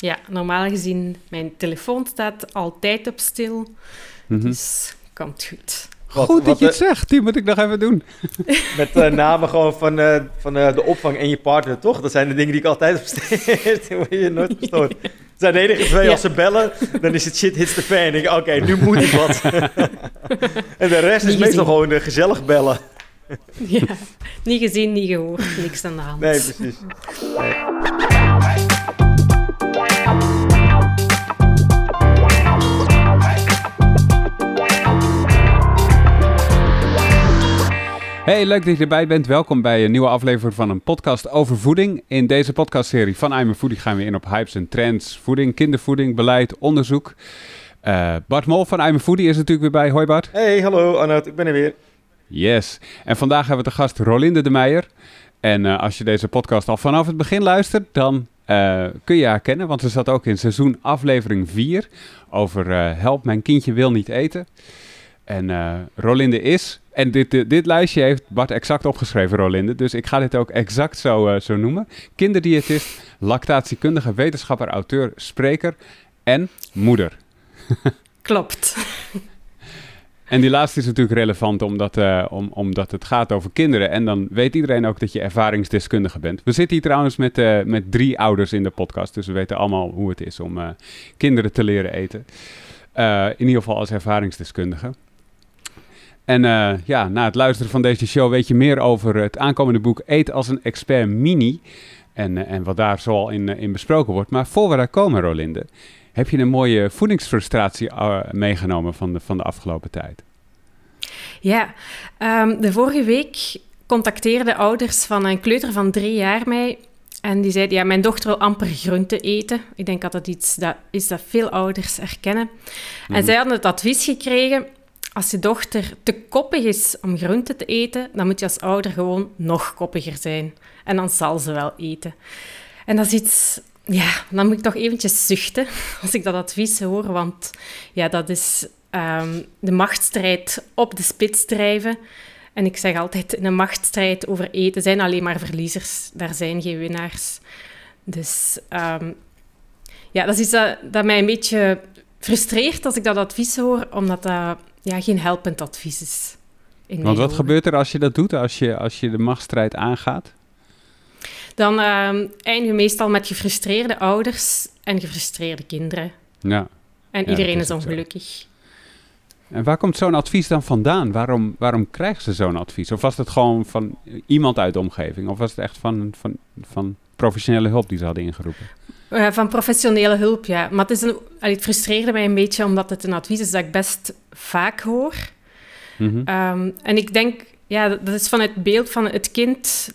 Ja, normaal gezien, mijn telefoon staat altijd op stil. Mhm. Dus komt goed. Wat- Goed dat je het zegt, die moet ik nog even doen. Met eh, namen gewoon van, eh, van eh, de opvang en je partner, toch? Dat zijn de dingen die ik altijd op steeds. Die word je nooit gestoord. Het zijn de enige twee, Ja. als ze bellen, dan is het shit hits the fan. En ik denk, oké, nu moet ik wat. en de rest is meestal gewoon gezellig bellen. Ja, niet gezien, niet gehoord, niks aan de hand. Nee, precies. Hey, leuk dat je erbij bent. Welkom bij een nieuwe aflevering van een podcast over voeding. In deze podcastserie van I'm a Foodie gaan we in op hypes en trends, voeding, kindervoeding, beleid, onderzoek. Eh, Bart Mol van I'm a Foodie is natuurlijk weer bij. Hoi Bart. Hey, hallo Arnoud, ik ben er weer. Yes. En vandaag hebben we de gast Rolinde de Meijer. En eh, als je deze podcast al vanaf het begin luistert, dan eh, kun je haar kennen. Want ze zat ook in seizoen aflevering 4 over Help, mijn kindje wil niet eten. En Rolinde is, en dit, dit, dit lijstje heeft Bart exact opgeschreven, Rolinde. Dus ik ga dit ook exact zo, eh, zo noemen. Kinderdiëtist, lactatiekundige, wetenschapper, auteur, spreker en moeder. Klopt. En die laatste is natuurlijk relevant omdat, eh, om, omdat het gaat over kinderen. En dan weet iedereen ook dat je ervaringsdeskundige bent. We zitten hier trouwens met, eh, met drie ouders in de podcast. Dus we weten allemaal hoe het is om kinderen te leren eten. In ieder geval als ervaringsdeskundige. En eh, ja, na het luisteren van deze show weet je meer over het aankomende boek Eet als een expert mini. En, eh, en wat daar zoal in, eh, in besproken wordt. Maar voor we daar komen, Rolinde, heb je een mooie voedingsfrustratie meegenomen van de, van de afgelopen tijd? Ja, ehm, de vorige week contacteerden ouders van een kleuter van drie jaar mij. En die zeiden, ja, mijn dochter wil amper groente eten. Ik denk dat dat iets dat is dat veel ouders herkennen. En Mhm. zij hadden het advies gekregen, als je dochter te koppig is om groente te eten, dan moet je als ouder gewoon nog koppiger zijn. En dan zal ze wel eten. En dat is iets... Ja, dan moet ik toch eventjes zuchten als ik dat advies hoor, want ja, dat is ehm, de machtsstrijd op de spits drijven. En ik zeg altijd, in een machtsstrijd over eten zijn alleen maar verliezers. Daar zijn geen winnaars. Dus ehm, ja, dat is iets dat, dat mij een beetje frustreert als ik dat advies hoor, omdat dat ja, geen helpend advies is. Want wat ogen. gebeurt er als je dat doet, als je, als je de machtsstrijd aangaat? Dan ehm eindigen we meestal met gefrustreerde ouders en gefrustreerde kinderen. Ja. En Ja, iedereen is zo. ongelukkig. En waar komt zo'n advies dan vandaan? Waarom, waarom krijgen ze zo'n advies? Of was het gewoon van iemand uit de omgeving? Of was het echt van, van, van professionele hulp die ze hadden ingeroepen? Eh, van professionele hulp, ja. Maar het, is een, allee, het frustreerde mij een beetje omdat het een advies is dat ik best vaak hoor. Mhm. Ehm, en ik denk, ja, dat is van het beeld van het kind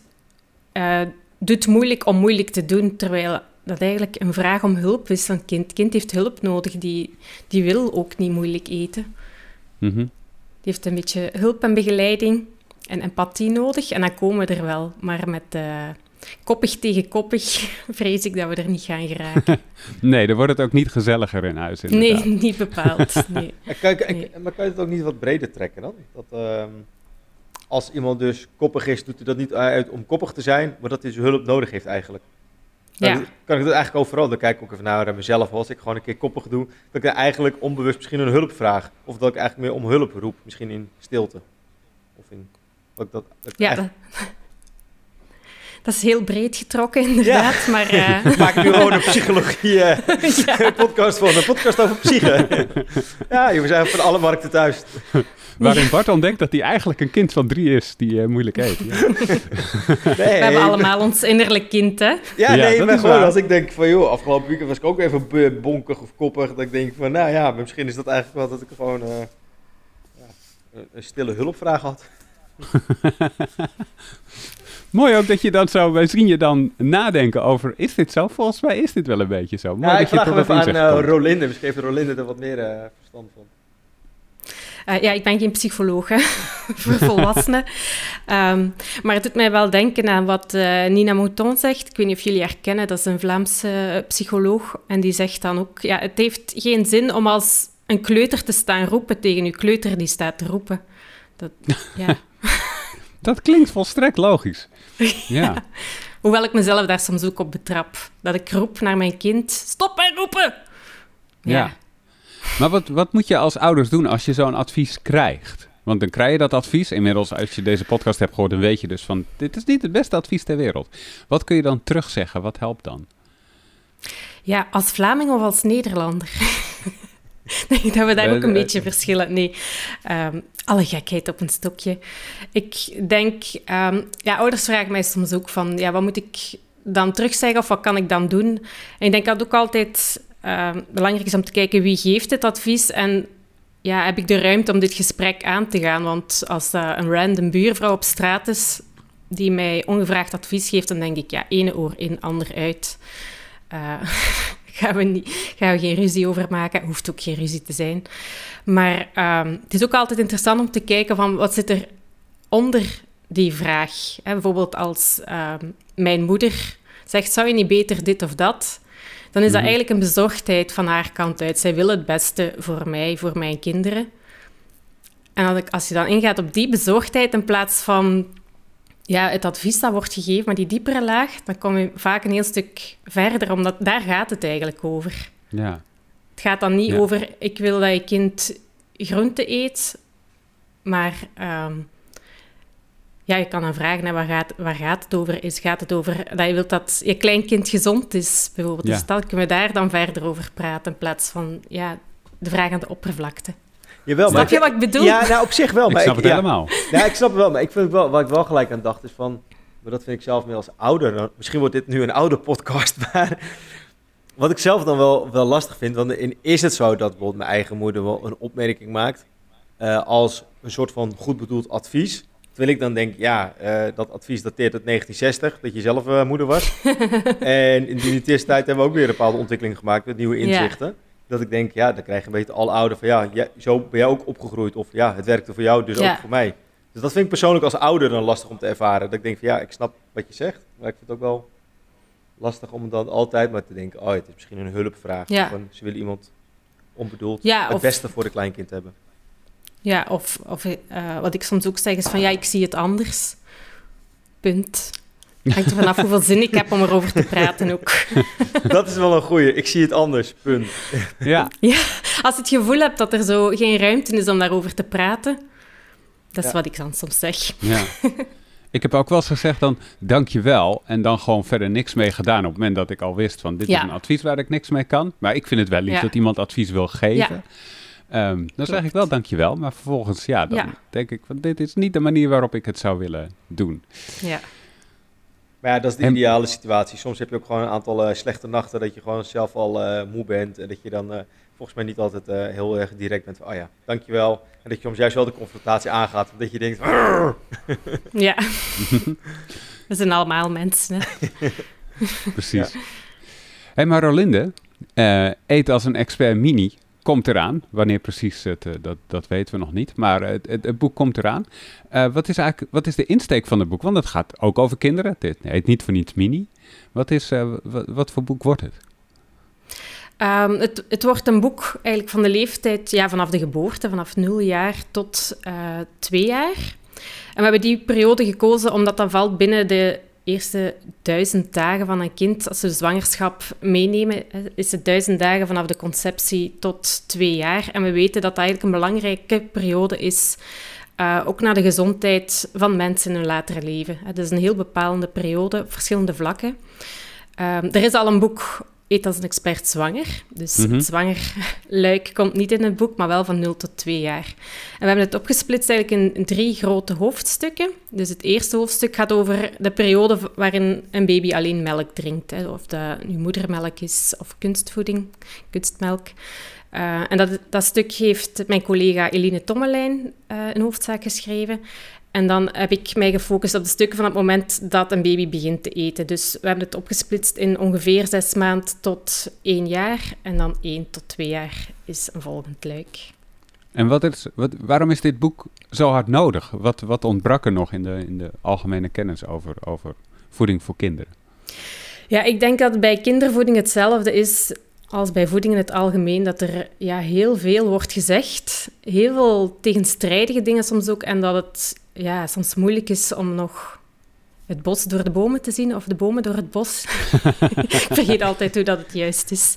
eh, doet moeilijk om moeilijk te doen, terwijl dat eigenlijk een vraag om hulp is van kind. Het kind heeft hulp nodig, die, die wil ook niet moeilijk eten. Mhm. Die heeft een beetje hulp en begeleiding en empathie nodig en dan komen we er wel. Maar met eh, koppig tegen koppig vrees ik dat we er niet gaan geraken. Nee, dan wordt het ook niet gezelliger in huis inderdaad. nee, niet bepaald. Nee. Kijk, maar kan je het ook niet wat breder trekken dan? Dat, ehm, als iemand dus koppig is, doet hij dat niet uit om koppig te zijn, maar dat hij zijn hulp nodig heeft eigenlijk. Kan, Ja. ik, kan ik dat eigenlijk overal? Dan kijk ik ook even naar mezelf. Als ik gewoon een keer koppig doe, dat ik dan eigenlijk onbewust misschien een hulp vraag. Of dat ik eigenlijk meer om hulp roep, misschien in stilte. Of in... Dat ik dat, dat Ja, eigenlijk- dat, dat is heel breed getrokken, inderdaad. Maar eh, Ik maak nu gewoon een psychologie eh, podcast van, een podcast over psyche. ja, we zijn van alle markten thuis. Waarin Bart ontdekt dat hij eigenlijk een kind van drie is die eh, moeilijk eet. Ja. Nee, we hebben allemaal ons innerlijk kind, hè? Ja, Ja, nee, dat maar is gewoon waar. als ik denk van, joh, afgelopen weekend was ik ook even bonkig of koppig. Dat ik denk van, nou ja, misschien is dat eigenlijk wel dat ik gewoon eh, een stille hulpvraag had. Mooi ook dat je dan zo, wij zien je dan nadenken over, is dit zo? Volgens mij is dit wel een beetje zo. Mooi Ja, dat ik je vraag hem even aan eh. Rolinde. Misschien heeft Rolinde er wat meer eh, verstand van. Eh, ja, ik ben geen psycholoog hè, voor volwassenen. Ehm, maar het doet mij wel denken aan wat eh, Nina Mouton zegt. Ik weet niet of jullie haar kennen, dat is een Vlaamse psycholoog. En die zegt dan ook, ja, het heeft geen zin om als een kleuter te staan roepen tegen uw kleuter die staat te roepen. Dat, ja. Dat klinkt volstrekt logisch. Ja. Hoewel ik mezelf daar soms ook op betrap. Dat ik roep naar mijn kind, stop bij roepen! Ja. Maar wat, wat moet je als ouders doen als je zo'n advies krijgt? Want dan krijg je dat advies. Inmiddels, als je deze podcast hebt gehoord, dan weet je dus van... dit is niet het beste advies ter wereld. Wat kun je dan terugzeggen? Wat helpt dan? Ja, als Vlaming of als Nederlander? dat we daar ook een Eh, eh, beetje verschillen. Nee, Ehm, alle gekheid op een stokje. Ik denk, ehm, ja, ouders vragen mij soms ook van, ja, wat moet ik dan terugzeggen of wat kan ik dan doen? En ik denk dat het ook altijd ehm, belangrijk is om te kijken wie geeft het advies en ja, heb ik de ruimte om dit gesprek aan te gaan? Want als dat een random buurvrouw op straat is die mij ongevraagd advies geeft, dan denk ik, ja, ene oor in, ander uit. Eh, gaan, we niet, gaan we geen ruzie over maken. Hoeft ook geen ruzie te zijn. Maar ehm, het is ook altijd interessant om te kijken van wat zit er onder die vraag. Hè, bijvoorbeeld als ehm, mijn moeder zegt, zou je niet beter dit of dat? Dan is dat Mhm. eigenlijk een bezorgdheid van haar kant uit. Zij wil het beste voor mij, voor mijn kinderen. En als, je dan ingaat op die bezorgdheid in plaats van ja, het advies dat wordt gegeven, maar die diepere laag, dan kom je vaak een heel stuk verder, omdat daar gaat het eigenlijk over. Ja. Het gaat dan niet Ja. over, ik wil dat je kind groente eet, maar ehm, ja, je kan dan vragen, hè, waar, gaat, waar gaat het over? Is, gaat het over dat je wilt dat je kleinkind gezond is, bijvoorbeeld? Ja. Dus dan kunnen we daar dan verder over praten, in plaats van ja, de vraag aan de oppervlakte. Jawel, Snap je wat ik bedoel? Ja, nou op zich wel. Ik maar snap het ja. helemaal. Ja, ik snap het wel, maar ik vind wel, wat ik wel gelijk aan dacht is van, maar dat vind ik zelf meer als ouder. Misschien wordt dit nu een oude podcast, maar wat ik zelf dan wel, wel lastig vind, want in, is het zo dat bijvoorbeeld mijn eigen moeder wel een opmerking maakt eh, als een soort van goed bedoeld advies. Terwijl ik dan denk, ja, eh, dat advies dateert uit 1960, dat je zelf eh, moeder was. en in die tussentijd hebben we ook weer een bepaalde ontwikkeling gemaakt met nieuwe Ja. inzichten. Dat ik denk, ja, dan krijg je een beetje al ouder van, ja, jij- zo ben jij ook opgegroeid. Of ja, het werkte voor jou, dus Ja. ook voor mij. Dus dat vind ik persoonlijk als ouder dan lastig om te ervaren. Dat ik denk van, ja, ik snap wat je zegt. Maar ik vind het ook wel lastig om dan altijd maar te denken, oh, het is misschien een hulpvraag. Ja. Een- ze willen iemand onbedoeld Ja, het of- beste voor de kleinkind hebben. Ja, of, of eh, wat ik soms ook zeg is van ja, ik zie het anders. Punt. Hangt er vanaf hoeveel zin ik heb om erover te praten ook. dat is wel een goeie. Ik zie het anders. Punt. Ja. Als je het gevoel hebt dat er zo geen ruimte is om daarover te praten, dat is Ja. wat ik dan soms zeg. Ja. Ik heb ook wel eens gezegd dan, dankjewel. En dan gewoon verder niks mee gedaan. Op het moment dat ik al wist van, dit Ja. is een advies waar ik niks mee kan. Maar ik vind het wel lief Ja. dat iemand advies wil geven. Ehm, dan zeg ik wel dankjewel. Maar vervolgens, ja, dan Ja. denk ik van, dit is niet de manier waarop ik het zou willen doen. Ja, Maar ja, dat is de En- ideale situatie. Soms heb je ook gewoon een aantal eh, slechte nachten dat je gewoon zelf al eh, moe bent. En dat je dan eh, volgens mij niet altijd eh, heel erg direct bent van, oh ja, dankjewel. En dat je soms juist wel de confrontatie aangaat. Dat je denkt, "Arr." ja. We zijn allemaal mensen. Hè? Precies. hey, maar Rolinde, eh, Eet als een expert mini komt eraan. Wanneer precies, het, eh, dat, dat weten we nog niet. Maar het, het, boek komt eraan. Eh, wat is eigenlijk wat is de insteek van het boek? Want het gaat ook over kinderen. Het heet niet voor niets mini. Wat, is, eh, wat, voor boek wordt het? Ehm, het, het wordt een boek eigenlijk van de leeftijd ja, vanaf de geboorte, vanaf nul jaar tot twee jaar. En we hebben die periode gekozen omdat dat valt binnen de eerste duizend dagen van een kind. Als de zwangerschap meenemen, is het duizend dagen vanaf de conceptie tot twee jaar. En we weten dat dat eigenlijk een belangrijke periode is, eh, ook naar de gezondheid van mensen in hun latere leven. Het is een heel bepalende periode op verschillende vlakken. Ehm, er is al een boek Eet als een expert zwanger. Dus Mhm. het zwanger luik komt niet in het boek, maar wel van 0 tot 2 jaar. En we hebben het opgesplitst eigenlijk in, drie grote hoofdstukken. Dus het eerste hoofdstuk gaat over de periode waarin een baby alleen melk drinkt. Hè, of dat nu moedermelk is of kunstvoeding, kunstmelk. Eh, en dat, dat stuk heeft mijn collega Eline Tommelijn eh een hoofdzaak geschreven. En dan heb ik mij gefocust op de stukken van het moment dat een baby begint te eten. Dus we hebben het opgesplitst in ongeveer zes maanden tot één jaar. En dan één tot twee jaar is een volgend luik. En wat is, wat, waarom is dit boek zo hard nodig? Wat, wat ontbrak er nog in de, in de algemene kennis over, over voeding voor kinderen? Ja, ik denk dat bij kindervoeding hetzelfde is als bij voeding in het algemeen. Dat er ja, heel veel wordt gezegd. Heel veel tegenstrijdige dingen soms ook. En dat het ja, soms moeilijk is om nog het bos door de bomen te zien of de bomen door het bos. ik vergeet altijd hoe dat het juist is.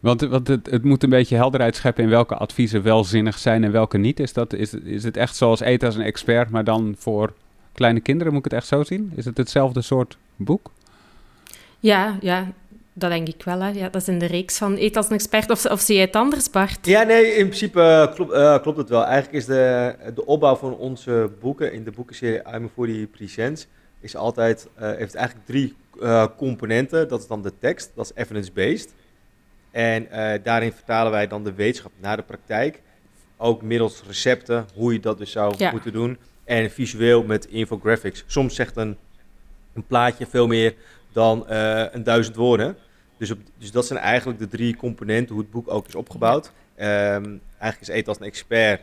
Want, want het, het, moet een beetje helderheid scheppen in welke adviezen wel zinnig zijn en welke niet. Is, dat, is, is het echt zoals eten als een expert, maar dan voor kleine kinderen? Moet ik het echt zo zien? Is het hetzelfde soort boek? Ja, ja dat denk ik wel. Hè. Ja, dat is in de reeks van Eet als een expert. Of, of zie je het anders, Bart? Ja, nee, in principe uh, klopt, uh, klopt het wel. Eigenlijk is de, de opbouw van onze boeken, in de boekenserie I'm for the Presents, is altijd, uh, heeft eigenlijk drie componenten. Dat is dan de tekst, dat is evidence-based. En daarin vertalen wij dan de wetenschap naar de praktijk. Ook middels recepten, hoe je dat dus zou ja. moeten doen. En visueel met infographics. Soms zegt een, een plaatje veel meer dan een duizend woorden. Dus, op, dus dat zijn eigenlijk de drie componenten hoe het boek ook is opgebouwd. Um, eigenlijk is Eet als een expert,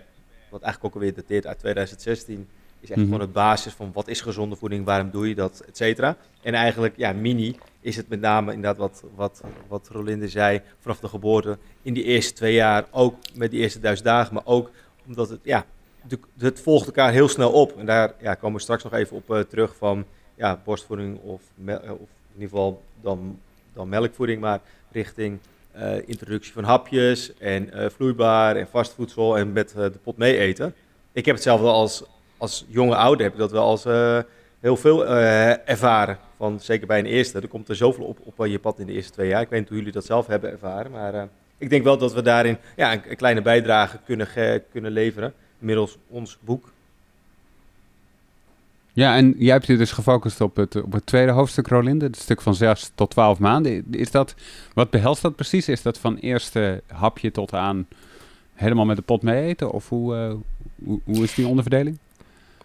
wat eigenlijk ook alweer dateert uit 2016, is echt mm gewoon het basis van wat is gezonde voeding, waarom doe je dat, et cetera. En eigenlijk, ja, mini is het met name inderdaad wat, wat, wat Rolinde zei, vanaf de geboorte, in die eerste twee jaar, ook met die eerste duizend dagen, maar ook omdat het, ja, de, het volgt elkaar heel snel op. En daar ja, komen we straks nog even op uh, terug van, ja, borstvoeding of, of in ieder geval dan dan melkvoeding, maar richting uh, introductie van hapjes en uh, vloeibaar en vastvoedsel en met uh, de pot mee eten. Ik heb het zelf wel als, als jonge ouder, heb ik dat wel als heel veel ervaren. Van, zeker bij een eerste, er komt er zoveel op, op je pad in de eerste twee jaar. Ik weet niet hoe jullie dat zelf hebben ervaren, maar ik denk wel dat we daarin ja, een kleine bijdrage kunnen, kunnen leveren middels ons boek. Ja, en jij hebt je dus gefocust op het, op het tweede hoofdstuk, Rolinde, het stuk van 6 tot 12 maanden. Is dat, wat behelst dat precies? Is dat van eerste hapje tot aan helemaal met de pot mee eten? Of hoe, uh, hoe, hoe is die onderverdeling?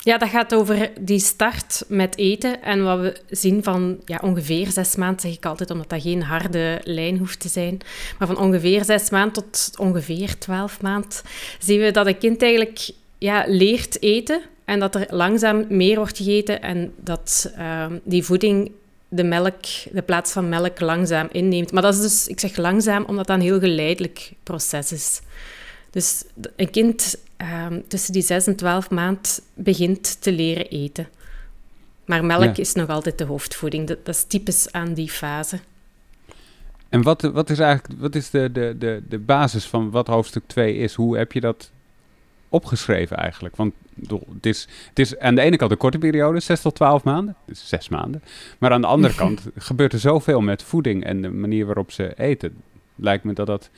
Ja, dat gaat over die start met eten. En wat we zien van ja, ongeveer zes maanden, zeg ik altijd, omdat dat geen harde lijn hoeft te zijn. Maar van ongeveer zes maanden tot ongeveer twaalf maanden zien we dat een kind eigenlijk ja, leert eten. En dat er langzaam meer wordt gegeten en dat uh, die voeding de melk, de plaats van melk langzaam inneemt. Maar dat is dus, ik zeg langzaam, omdat dat een heel geleidelijk proces is. Dus een kind uh, tussen die 6 en 12 maand begint te leren eten. Maar melk is nog altijd de hoofdvoeding. Dat, dat, is typisch aan die fase. En wat, wat is eigenlijk wat is de, de, de, de basis van wat hoofdstuk 2 is? Hoe heb je dat opgeschreven eigenlijk? Want het is, het is aan de ene kant een korte periode, 6 tot 12 maanden, dus 6 maanden. Maar aan de andere kant gebeurt er zoveel met voeding en de manier waarop ze eten. Lijkt me dat dat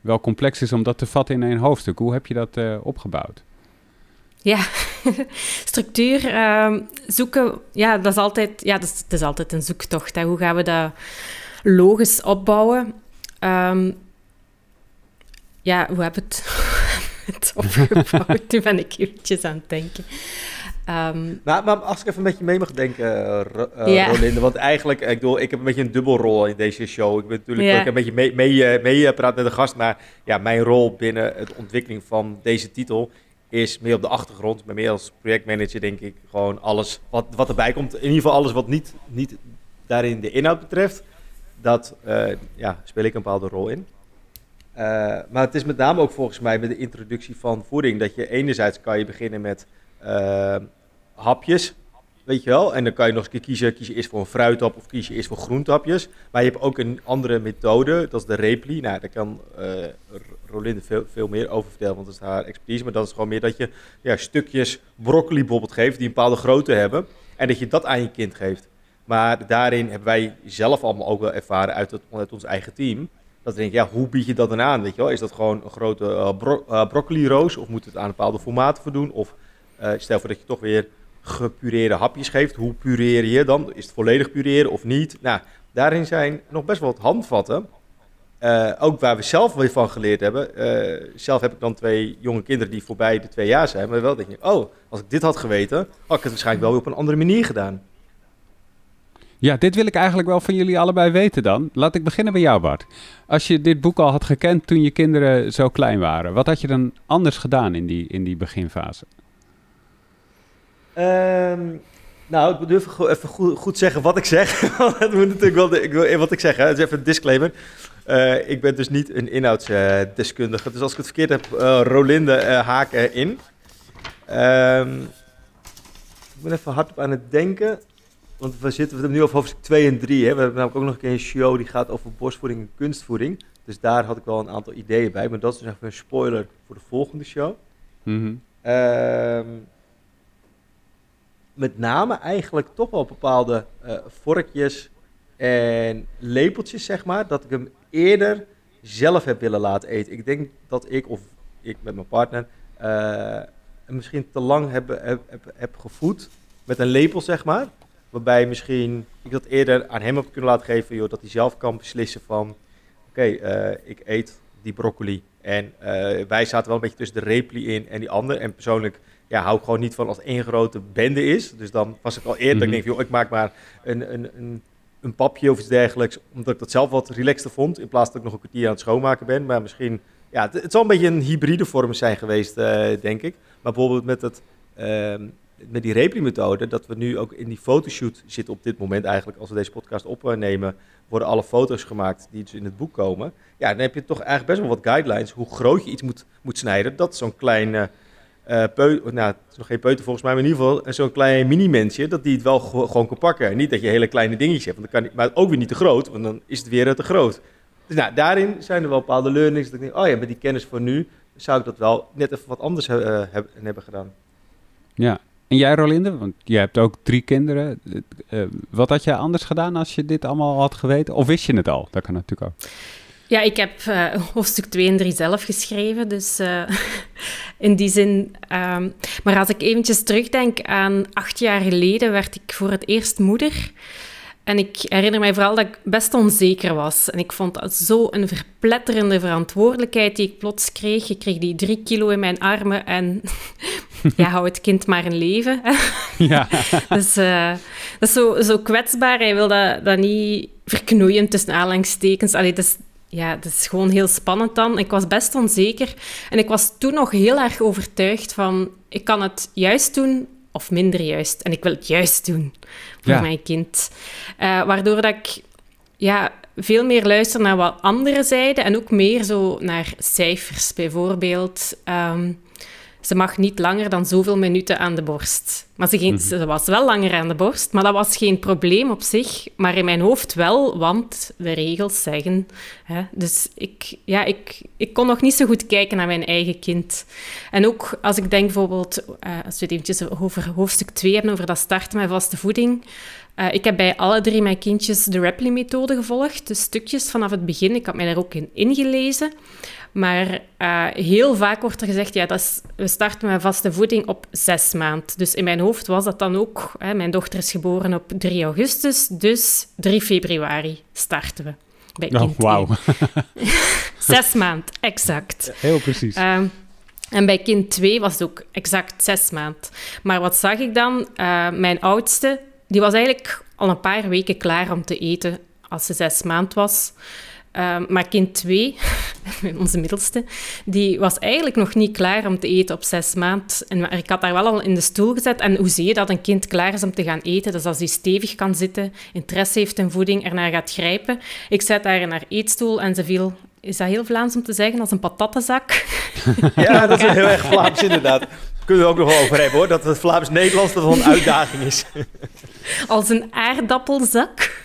wel complex is om dat te vatten in één hoofdstuk. Hoe heb je dat uh, opgebouwd? Ja, structuur uh, zoeken, ja, dat is altijd, ja, dat is, is altijd een zoektocht. Hè. Hoe gaan we dat logisch opbouwen? Um, ja, hoe heb het het opgebouwd. Toen ben ik eventjes aan het denken. Um, maar, maar, als ik even een beetje mee mag denken, uh. Rolinde, want eigenlijk, ik, bedoel, ik heb een beetje een dubbelrol in deze show. Ik ben natuurlijk ook een beetje mee, mee, mee praat met de gast, maar ja, mijn rol binnen de ontwikkeling van deze titel is meer op de achtergrond. Maar meer als projectmanager denk ik gewoon alles wat, wat erbij komt. In ieder geval alles wat niet, niet daarin de inhoud betreft. Dat uh, ja, speel ik een bepaalde rol in. Uh, maar het is met name ook volgens mij met de introductie van voeding dat je enerzijds kan je beginnen met uh, hapjes, weet je wel. En dan kan je nog eens kiezen, kies eerst voor een fruithap of kies eerst voor groentapjes. Maar je hebt ook een andere methode, dat is de repli. Nou, daar kan uh, Rolinde veel, veel meer over vertellen, want dat is haar expertise. Maar dat is gewoon meer dat je ja, stukjes broccoli bijvoorbeeld geeft die een bepaalde grootte hebben. En dat je dat aan je kind geeft. Maar daarin hebben wij zelf allemaal ook wel ervaren uit, het, uit ons eigen team dat denk ik, ja, hoe bied je dat dan aan? Weet je wel? Is dat gewoon een grote uh, bro broccoli-roos? Of moet het aan bepaalde formaten voldoen? Of uh, stel voor dat je toch weer gepureerde hapjes geeft. Hoe pureer je dan? Is het volledig pureren of niet? Nou, daarin zijn nog best wel wat handvatten. ook waar we zelf weer van geleerd hebben. zelf heb ik dan twee jonge kinderen die voorbij de twee jaar zijn. Maar wel denk je, oh, als ik dit had geweten, had ik het waarschijnlijk wel weer op een andere manier gedaan. Ja, dit wil ik eigenlijk wel van jullie allebei weten dan. Laat ik beginnen bij jou, Bart. Als je dit boek al had gekend toen je kinderen zo klein waren, wat had je dan anders gedaan in die, in die beginfase? Um, nou, ik moet even, goed, zeggen wat ik zeg. dat moet natuurlijk wel ik wil, wat ik zeg, hè. Het is even een disclaimer. Uh, ik ben dus niet een inhoudsdeskundige. dus als ik het verkeerd heb, uh, Rolinde uh, haken in. Um, ik ben even hard aan het denken. Want we zitten we hebben nu over hoofdstuk 2 en 3. Hè. We hebben namelijk ook nog een keer een show die gaat over borstvoeding en kunstvoeding. Dus daar had ik wel een aantal ideeën bij. Maar dat is dus even een spoiler voor de volgende show. Mhm. Ehm, met name eigenlijk toch wel bepaalde eh, vorkjes en lepeltjes, zeg maar. Dat ik hem eerder zelf heb willen laten eten. Ik denk dat ik, of ik met mijn partner, hem misschien te lang heb, heb, heb, heb gevoed met een lepel, zeg maar. Waarbij misschien ik dat eerder aan hem heb kunnen laten geven, joh, dat hij zelf kan beslissen van... Oké, eh, ik eet die broccoli. En eh, wij zaten wel een beetje tussen de repli in en die ander. En persoonlijk ja, hou ik gewoon niet van als één grote bende is. Dus dan was ik al eerder, dat ik Mhm. denk, joh, ik maak maar een, een, een, een papje of iets dergelijks. Omdat ik dat zelf wat relaxter vond. In plaats dat ik nog een kwartier aan het schoonmaken ben. Maar misschien, ja, het, het zal een beetje een hybride vorm zijn geweest, eh, denk ik. Maar bijvoorbeeld met, het, ehm, met die repli-methode, dat we nu ook in die fotoshoot zitten op dit moment eigenlijk. Als we deze podcast opnemen, worden alle foto's gemaakt die dus in het boek komen. Ja, dan heb je toch eigenlijk best wel wat guidelines hoe groot je iets moet, moet snijden. Dat zo'n klein, eh eh, peu, nou het is nog geen peuter volgens mij, maar in ieder geval eh, zo'n klein mini-mensje, dat die het wel ge- gewoon kan pakken. En niet dat je hele kleine dingetjes hebt, want dan kan maar ook weer niet te groot, want dan is het weer te groot. Dus nou, daarin zijn er wel bepaalde learnings. Dat ik denk, oh ja, met die kennis voor nu zou ik dat wel net even wat anders heb- hebben gedaan. Ja. En jij, Rolinde? Want jij hebt ook drie kinderen. Eh, eh, wat had jij anders gedaan als je dit allemaal had geweten? Of wist je het al? Dat kan natuurlijk ook. Ja, ik heb eh, hoofdstuk 2 en 3 zelf geschreven, dus in die zin... ehm, maar als ik eventjes terugdenk aan acht jaar geleden, werd ik voor het eerst moeder. En ik herinner mij vooral dat ik best onzeker was. En ik vond dat zo een verpletterende verantwoordelijkheid die ik plots kreeg. Ik kreeg die drie kilo in mijn armen en ja, hou het kind maar in leven. Ja. Dus eh, dat is zo, zo kwetsbaar. Hij wil dat, dat niet verknoeien tussen aanhalingstekens. Allee, dat is, ja, dat is gewoon heel spannend dan. Ik was best onzeker. En ik was toen nog heel erg overtuigd van... Ik kan het juist doen of minder juist. En ik wil het juist doen voor Ja. mijn kind. Eh, waardoor dat ik ja, veel meer luister naar wat anderen zeiden. En ook meer zo naar cijfers. Bijvoorbeeld... ehm, ze mag niet langer dan zoveel minuten aan de borst. Maar ze, ging, ze was wel langer aan de borst, maar dat was geen probleem op zich. Maar in mijn hoofd wel, want de regels zeggen. Hè, dus ik, ja, ik, ik kon nog niet zo goed kijken naar mijn eigen kind. En ook als ik denk bijvoorbeeld, eh, als we het eventjes over hoofdstuk 2 hebben, over dat starten met vaste voeding. Eh, ik heb bij alle drie mijn kindjes de Rapley-methode gevolgd, dus stukjes vanaf het begin. Ik had mij daar ook in ingelezen. Maar eh, heel vaak wordt er gezegd, ja, dat is, we starten met vaste voeding op zes maand. Dus in mijn hoofd was dat dan ook, hè, mijn dochter is geboren op 3 augustus, dus 3 februari starten we. Bij Oh, wauw. Zes maand, exact. Heel precies. Ehm, en bij kind 2 was het ook exact zes maand. Maar wat zag ik dan? Eh, mijn oudste, die was eigenlijk al een paar weken klaar om te eten als ze zes maand was. Ehm, maar kind 2, onze middelste, die was eigenlijk nog niet klaar om te eten op zes maand. En maar ik had haar wel al in de stoel gezet. En hoe zie je dat een kind klaar is om te gaan eten? Dus als hij stevig kan zitten, interesse heeft in voeding, ernaar gaat grijpen. Ik zet haar in haar eetstoel en ze viel... Is dat heel Vlaams om te zeggen? Als een patattenzak. Ja, dat is heel erg Vlaams inderdaad. Kunnen we ook nog wel over hebben hoor, dat het Vlaams-Nederlands dat wel een uitdaging is. Als een aardappelzak.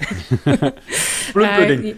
Bloempudding.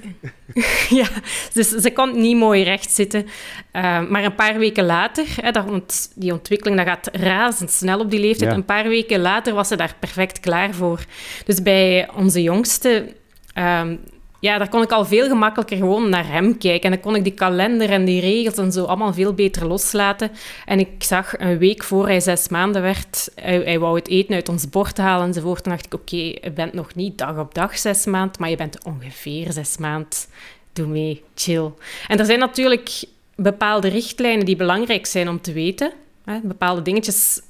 Eh, ja, dus ze kon niet mooi recht zitten. Eh, maar een paar weken later, hè, dat, want die ontwikkeling dat gaat razendsnel op die leeftijd. Ja. Een paar weken later was ze daar perfect klaar voor. Dus bij onze jongste, ehm, ja, daar kon ik al veel gemakkelijker gewoon naar hem kijken. En dan kon ik die kalender en die regels en zo allemaal veel beter loslaten. En ik zag een week voor hij zes maanden werd, hij, hij wou het eten uit ons bord halen enzovoort. Toen dacht ik, oké, je bent nog niet dag op dag zes maand, maar je bent ongeveer zes maand. Doe mee, chill. En er zijn natuurlijk bepaalde richtlijnen die belangrijk zijn om te weten. Hè? Bepaalde dingetjes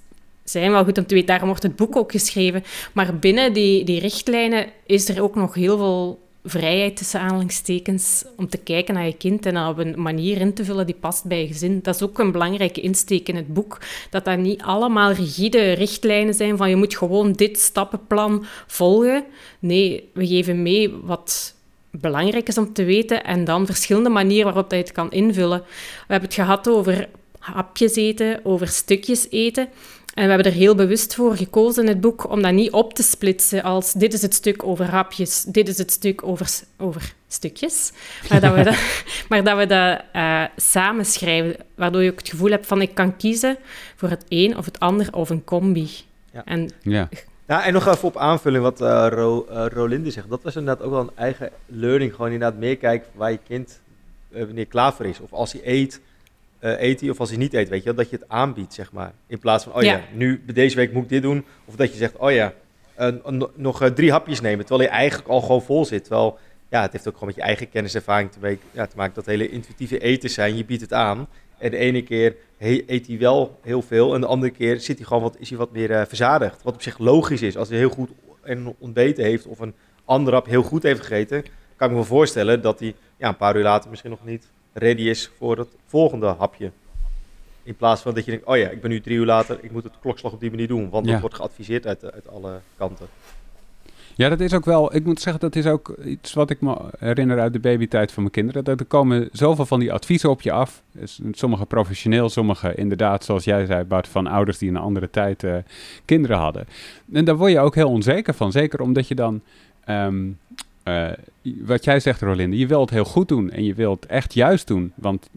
zijn wel goed om te weten, daarom wordt het boek ook geschreven. Maar binnen die, die richtlijnen is er ook nog heel veel vrijheid tussen aanhalingstekens om te kijken naar je kind en op een manier in te vullen die past bij je gezin. Dat is ook een belangrijke insteek in het boek, dat dat niet allemaal rigide richtlijnen zijn van je moet gewoon dit stappenplan volgen. Nee, we geven mee wat belangrijk is om te weten en dan verschillende manieren waarop dat je het kan invullen. We hebben het gehad over hapjes eten, over stukjes eten. En we hebben er heel bewust voor gekozen in het boek om dat niet op te splitsen als dit is het stuk over hapjes, dit is het stuk over, over stukjes. Maar dat we dat, maar dat, we dat uh, samen schrijven, waardoor je ook het gevoel hebt van ik kan kiezen voor het een of het ander of een combi. Ja. En, ja. Ja, en nog even op aanvulling wat uh, Ro, uh, Rolinde zegt. Dat was inderdaad ook wel een eigen learning. Gewoon inderdaad meekijken waar je kind wanneer klaar voor is. Of als hij eet, uh, eet hij of als hij niet eet, weet je dat je het aanbiedt, zeg maar. In plaats van, oh ja, ja nu, deze week moet ik dit doen. Of dat je zegt, oh ja, uh, nog uh, drie hapjes nemen, terwijl je eigenlijk al gewoon vol zit. Terwijl, ja, het heeft ook gewoon met je eigen kenniservaring te, ja, te maken. Dat hele intuïtieve eten zijn, je biedt het aan. En de ene keer he, eet hij wel heel veel en de andere keer zit hij gewoon wat, is hij wat meer verzadigd. Wat op zich logisch is, als hij heel goed en ontbeten heeft of een ander hap heel goed heeft gegeten, kan ik me voorstellen dat hij ja, een paar uur later misschien nog niet ready is voor het volgende hapje. In plaats van dat je denkt, oh ja, ik ben nu drie uur later, ik moet het klokslag op die manier doen. Want dat wordt geadviseerd uit, uit alle kanten. Ja, dat is ook wel, ik moet zeggen, dat is ook iets wat ik me herinner uit de babytijd van mijn kinderen. Dat er komen zoveel van die adviezen op je af. Dus sommige professioneel, sommige inderdaad, zoals jij zei, Bart, van ouders die in een andere tijd uh, kinderen hadden. En daar word je ook heel onzeker van. Zeker omdat je dan um, uh, wat jij zegt, Rolinde, je wilt het heel goed doen en je wilt het echt juist doen. Want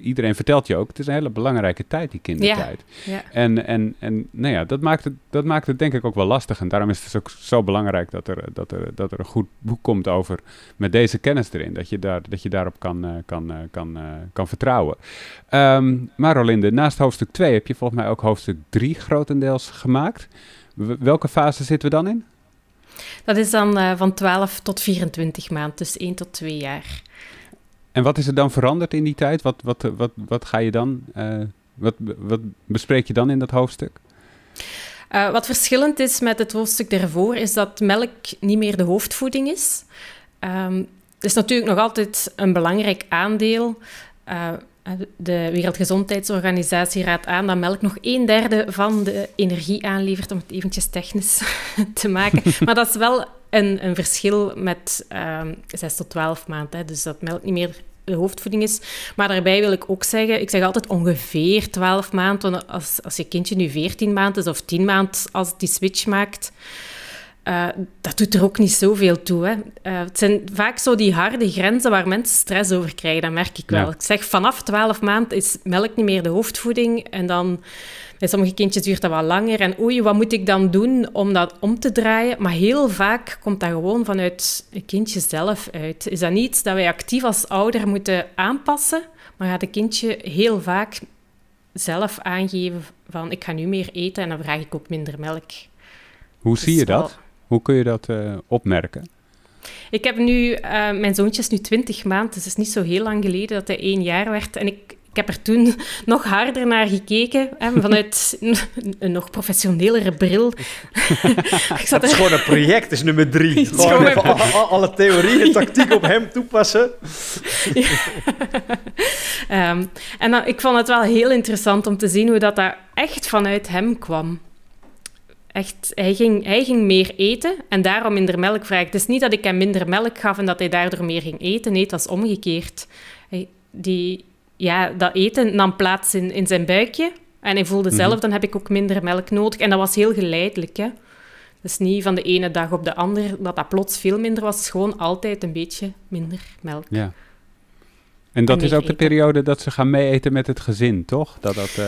iedereen vertelt je ook, het is een hele belangrijke tijd, die kindertijd. Ja, ja. En, en, en nou ja, dat maakt, het, dat maakt het denk ik ook wel lastig. En daarom is het dus ook zo belangrijk dat er, dat er, dat er een goed boek komt over met deze kennis erin. Dat je, daar, dat je daarop kan, uh, kan, uh, kan, kan vertrouwen. Um, maar Rolinde, naast hoofdstuk 2 heb je volgens mij ook hoofdstuk 3 grotendeels gemaakt. welke fase zitten we dan in? Dat is dan uh, van 12 tot 24 maanden, dus 1 tot 2 jaar. En wat is er dan veranderd in die tijd? Wat, wat, wat, wat ga je dan, uh, wat, wat bespreek je dan in dat hoofdstuk? Uh, wat verschillend is met het hoofdstuk daarvoor, is dat melk niet meer de hoofdvoeding is. Um, het is natuurlijk nog altijd een belangrijk aandeel. Uh, de Wereldgezondheidsorganisatie raadt aan dat melk nog een derde van de energie aanlevert, om het eventjes technisch te maken. Maar dat is wel een, een verschil met um, 6 tot 12 maanden. Dus dat melk niet meer de hoofdvoeding is. Maar daarbij wil ik ook zeggen, ik zeg altijd ongeveer 12 maanden. Want als, als je kindje nu 14 maanden is of 10 maanden als die switch maakt, uh, dat doet er ook niet zoveel toe. Hè. Uh, het zijn vaak zo die harde grenzen waar mensen stress over krijgen, dat merk ik wel. Ja. Ik zeg, vanaf 12 maanden is melk niet meer de hoofdvoeding. En dan, bij sommige kindjes duurt dat wat langer. En oei, wat moet ik dan doen om dat om te draaien? Maar heel vaak komt dat gewoon vanuit het kindje zelf uit. Is dat niet iets dat wij actief als ouder moeten aanpassen? Maar gaat het kindje heel vaak zelf aangeven van, ik ga nu meer eten en dan vraag ik ook minder melk. Hoe zie je dat? Hoe kun je dat uh, opmerken? Ik heb nu, uh, mijn zoontje is nu 20 maanden, dus het is niet zo heel lang geleden dat hij één jaar werd. En ik, ik heb er toen nog harder naar gekeken, hè, vanuit een, nog professionelere bril. ik zat het is gewoon een project, is nummer drie. Gewoon, even alle, alle theorieën en tactiek op hem toepassen. um, en dan, ik vond het wel heel interessant om te zien hoe dat, dat echt vanuit hem kwam echt, hij ging, hij ging meer eten en daarom minder melk vragen. Het is niet dat ik hem minder melk gaf en dat hij daardoor meer ging eten. Nee, het was omgekeerd. Hij, die, ja, dat eten nam plaats in, in zijn buikje. En hij voelde zelf, mm dan heb ik ook minder melk nodig. En dat was heel geleidelijk. Hè? Dus niet van de ene dag op de andere dat dat plots veel minder was. Het is gewoon altijd een beetje minder melk. Ja. En dat is ook de periode dat ze gaan meeeten met het gezin, toch? Dat dat... Uh...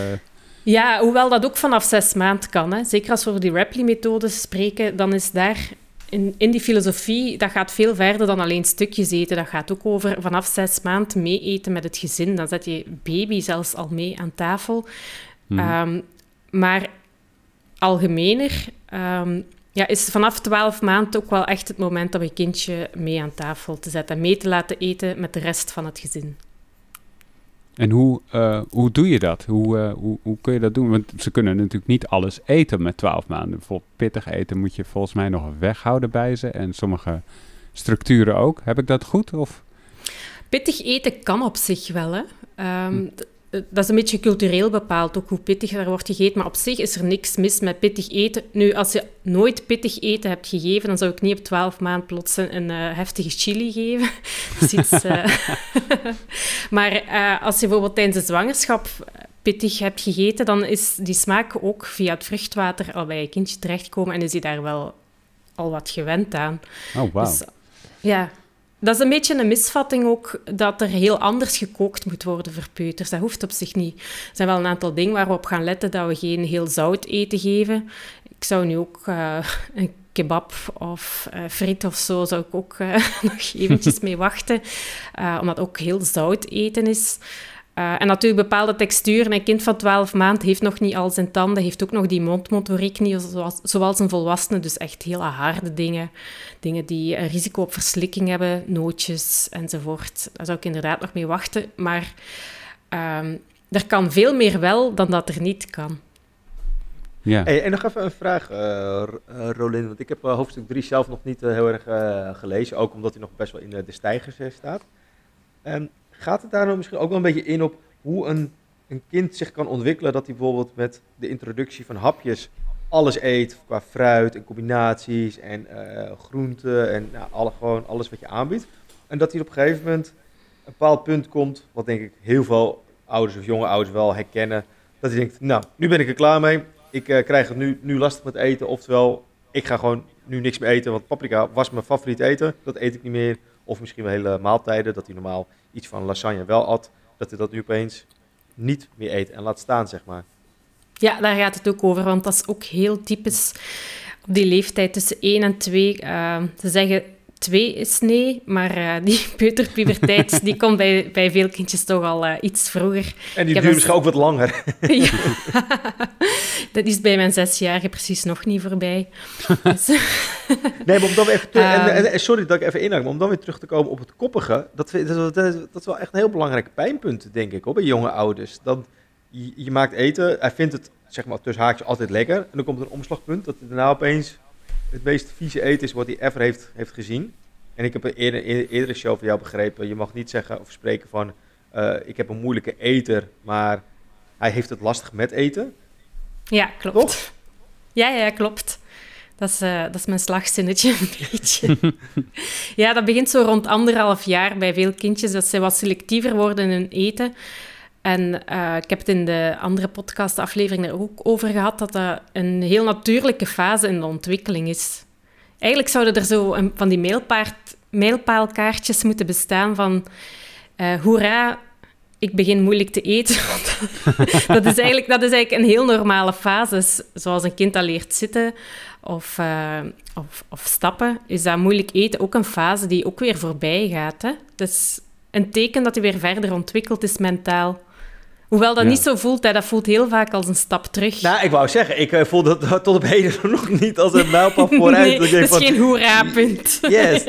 Ja, hoewel dat ook vanaf zes maanden kan. Hè. Zeker als we over die Rapley-methode spreken, dan is daar in, in die filosofie, dat gaat veel verder dan alleen stukjes eten. Dat gaat ook over vanaf zes maanden mee eten met het gezin. Dan zet je baby zelfs al mee aan tafel. Mm. Um, maar algemener um, ja, is vanaf twaalf maanden ook wel echt het moment om je kindje mee aan tafel te zetten. Mee te laten eten met de rest van het gezin. En hoe, uh, hoe doe je dat? Hoe, uh, hoe, hoe kun je dat doen? Want ze kunnen natuurlijk niet alles eten met 12 maanden. Bijvoorbeeld pittig eten moet je volgens mij nog weghouden bij ze. En sommige structuren ook. Heb ik dat goed? Of? Pittig eten kan op zich wel. Hè? Um, hm. Eh, dat is een beetje cultureel bepaald, ook hoe pittig er wordt gegeten. Maar op zich is er niks mis met pittig eten. Nu, als je nooit pittig eten hebt gegeven, dan zou ik niet op 12 maanden plots een, uh, heftige chili geven. iets, uh... maar uh, als je bijvoorbeeld tijdens de zwangerschap pittig hebt gegeten, dan is die smaak ook via het vruchtwater al bij je kindje terechtkomen en is hij daar wel al wat gewend aan. Oh, wauw. Dus, ja, dat is een beetje een misvatting ook, dat er heel anders gekookt moet worden voor peuters. Dat hoeft op zich niet. Er zijn wel een aantal dingen waar we op gaan letten, dat we geen heel zout eten geven. Ik zou nu ook uh, een kebab of uh, friet of zo, zou ik ook uh, nog eventjes mee wachten. omdat ook heel zout eten is. Uh, en natuurlijk bepaalde texturen. Een kind van 12 maanden heeft nog niet al zijn tanden, heeft ook nog die mondmotoriek niet, zoals, zoals een volwassene. Dus echt hele harde dingen. Dingen die een risico op verslikking hebben, nootjes enzovoort. Daar zou ik inderdaad nog mee wachten. Maar um, er kan veel meer wel dan dat er niet kan. Ja. Hey, en nog even een vraag, uh, Rolin. Want ik heb uh, hoofdstuk 3 zelf nog niet heel erg gelezen. Ook omdat hij nog best wel in de stijgers staat. Um, Gaat het daar nou misschien ook wel een beetje in op hoe een, een kind zich kan ontwikkelen? Dat hij bijvoorbeeld met de introductie van hapjes alles eet qua fruit en combinaties en uh, groenten en nou, alle, gewoon alles wat je aanbiedt. En dat hij op een gegeven moment een bepaald punt komt, wat denk ik heel veel ouders of jonge ouders wel herkennen. Dat hij denkt, nou, nu ben ik er klaar mee. Ik uh, krijg het nu, nu lastig met eten. Oftewel, ik ga gewoon nu niks meer eten, want paprika was mijn favoriet eten. Dat eet ik niet meer. Of misschien wel hele maaltijden, dat hij normaal iets van lasagne wel at, dat hij dat nu opeens niet meer eet en laat staan, zeg maar. Ja, daar gaat het ook over, want dat is ook heel typisch op die leeftijd tussen 1 en 2. Uh, ze zeggen twee is nee, maar uh, die peuterpuberteit die komt bij, bij veel kindjes toch al uh, iets vroeger. En die duurt misschien ook wat langer. ja, dat is bij mijn zesjarige precies nog niet voorbij. Dus nee, maar om dan even te, en, en, sorry dat ik even inhaak, maar om dan weer terug te komen op het koppige, dat, dat, dat, dat is wel echt een heel belangrijk pijnpunt, denk ik, hoor, bij jonge ouders. Dan, je, je maakt eten, hij vindt het, zeg maar, tussen haakjes altijd lekker, en dan komt er een omslagpunt dat hij daarna opeens het meest vieze eten is wat hij ever heeft, heeft gezien. En ik heb een eerder, eerdere show van jou begrepen, je mag niet zeggen of spreken van, uh, ik heb een moeilijke eter, maar hij heeft het lastig met eten. Ja, klopt. Toch? Ja, ja, klopt. Dat is, uh, dat is mijn slagzinnetje een beetje. ja, dat begint zo rond anderhalf jaar bij veel kindjes, dat ze wat selectiever worden in hun eten. En uh, ik heb het in de andere podcastaflevering er ook over gehad, dat dat een heel natuurlijke fase in de ontwikkeling is. Eigenlijk zouden er zo van die mijlpaard, mijlpaalkaartjes moeten bestaan van... Uh, hoera, ik begin moeilijk te eten. dat, is eigenlijk, dat is eigenlijk een heel normale fase. Zoals een kind dat leert zitten of, uh, of, stappen, is dat moeilijk eten ook een fase die ook weer voorbij gaat. Hè? Dus een teken dat hij weer verder ontwikkeld is mentaal. Hoewel dat niet zo voelt, hè. dat voelt heel vaak als een stap terug. Nou, ik wou zeggen, ik uh, voel dat tot op heden nog niet als een mijlpaal vooruit. nee, dat is geen hoera-punt. Yes.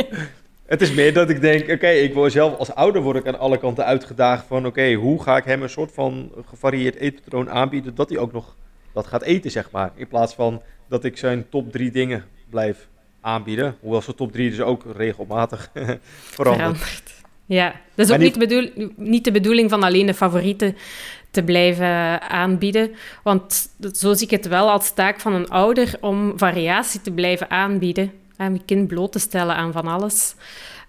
Het is meer dat ik denk, oké, ik word zelf als ouder word ik aan alle kanten uitgedaagd van, oké, hoe ga ik hem een soort van gevarieerd eetpatroon aanbieden dat hij ook nog dat gaat eten, zeg maar. In plaats van dat ik zijn top drie dingen blijf aanbieden. Hoewel zijn top drie dus ook regelmatig verandert. verandert. Ja, dat is ook niet, bedoel, niet de bedoeling van alleen de favorieten te blijven aanbieden. Want zo zie ik het wel als taak van een ouder om variatie te blijven aanbieden. En je kind bloot te stellen aan van alles.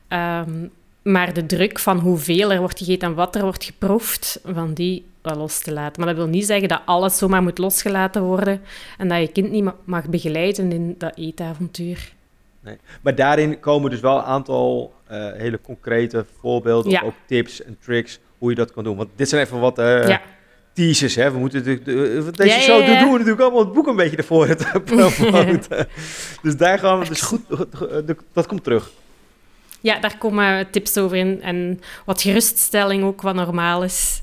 Ehm, maar de druk van hoeveel er wordt gegeten en wat er wordt geproefd, van die wel los te laten. Maar dat wil niet zeggen dat alles zomaar moet losgelaten worden en dat je kind niet mag begeleiden in dat eetavontuur. Nee. Maar daarin komen dus wel een aantal uh, hele concrete voorbeelden, ja. ook tips en tricks hoe je dat kan doen. Want dit zijn even wat uh, ja. teasers. Hè? We moeten de, de, deze ja, show doen we natuurlijk allemaal het boek een beetje ervoor te promoten. dus daar gaan we dus goed, dat komt terug. Ja, daar komen tips over in en wat geruststelling ook, wat normaal is.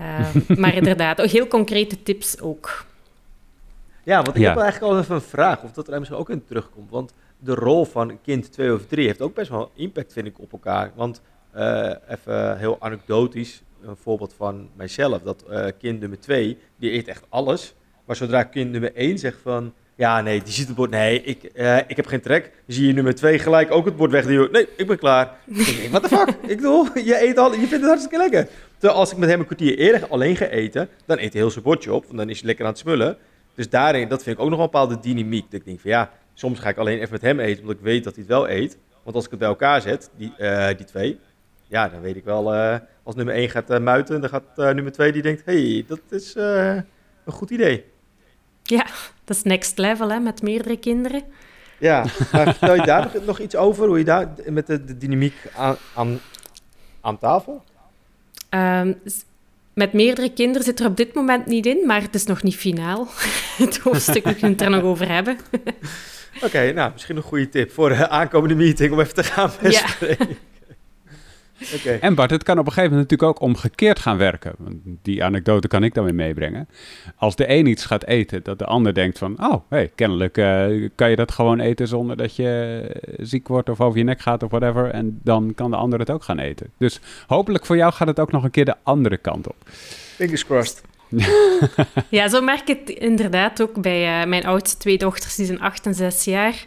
Uh, maar inderdaad, ook heel concrete tips ook. Ja, want ik heb eigenlijk al even een vraag, of dat er misschien ook in terugkomt. Want de rol van kind 2 of 3 heeft ook best wel impact, vind ik, op elkaar. Want uh, even heel anekdotisch, een voorbeeld van mijzelf. Dat uh, kind nummer 2, die eet echt alles. Maar zodra kind nummer 1 zegt van... Ja, nee, die ziet het bord. Nee, ik, uh, ik heb geen trek. Zie je nummer 2 gelijk ook het bord wegduwen. Nee, ik ben klaar. Wat de fuck? ik bedoel, je eet al, je vindt het hartstikke lekker. Terwijl als ik met hem een kwartier eerder alleen ga eten, dan eet hij heel zijn bordje op. Want dan is hij lekker aan het smullen. Dus daarin, dat vind ik ook nog een bepaalde dynamiek. Dat ik denk van ja, Soms ga ik alleen even met hem eten, omdat ik weet dat hij het wel eet. Want als ik het bij elkaar zet, die, uh, die twee, ja, dan weet ik wel, eh, als nummer 1 gaat eh, muiten, dan gaat eh, nummer 2 die denkt, hey, dat is eh, een goed idee. Ja, dat is next level hè, met meerdere kinderen. Ja, maar vertel je daar nog, nog iets over, hoe je daar met de, de dynamiek aan, aan, aan tafel? Ehm, met meerdere kinderen zit er op dit moment niet in, maar het is nog niet finaal. Het hoofdstuk, we kunnen het er nog over hebben. Oké, nou, misschien een goede tip voor de aankomende meeting om even te gaan bespreken. Oké. En Bart, het kan op een gegeven moment natuurlijk ook omgekeerd gaan werken. Die anekdote kan ik dan weer meebrengen. Als de een iets gaat eten, dat de ander denkt van... oh, hey, kennelijk eh, kan je dat gewoon eten zonder dat je eh, ziek wordt of over je nek gaat of whatever. En dan kan de ander het ook gaan eten. Dus hopelijk voor jou gaat het ook nog een keer de andere kant op. Fingers crossed. Ja, zo merk ik het inderdaad ook bij eh, mijn oudste twee dochters, die zijn acht en zes jaar.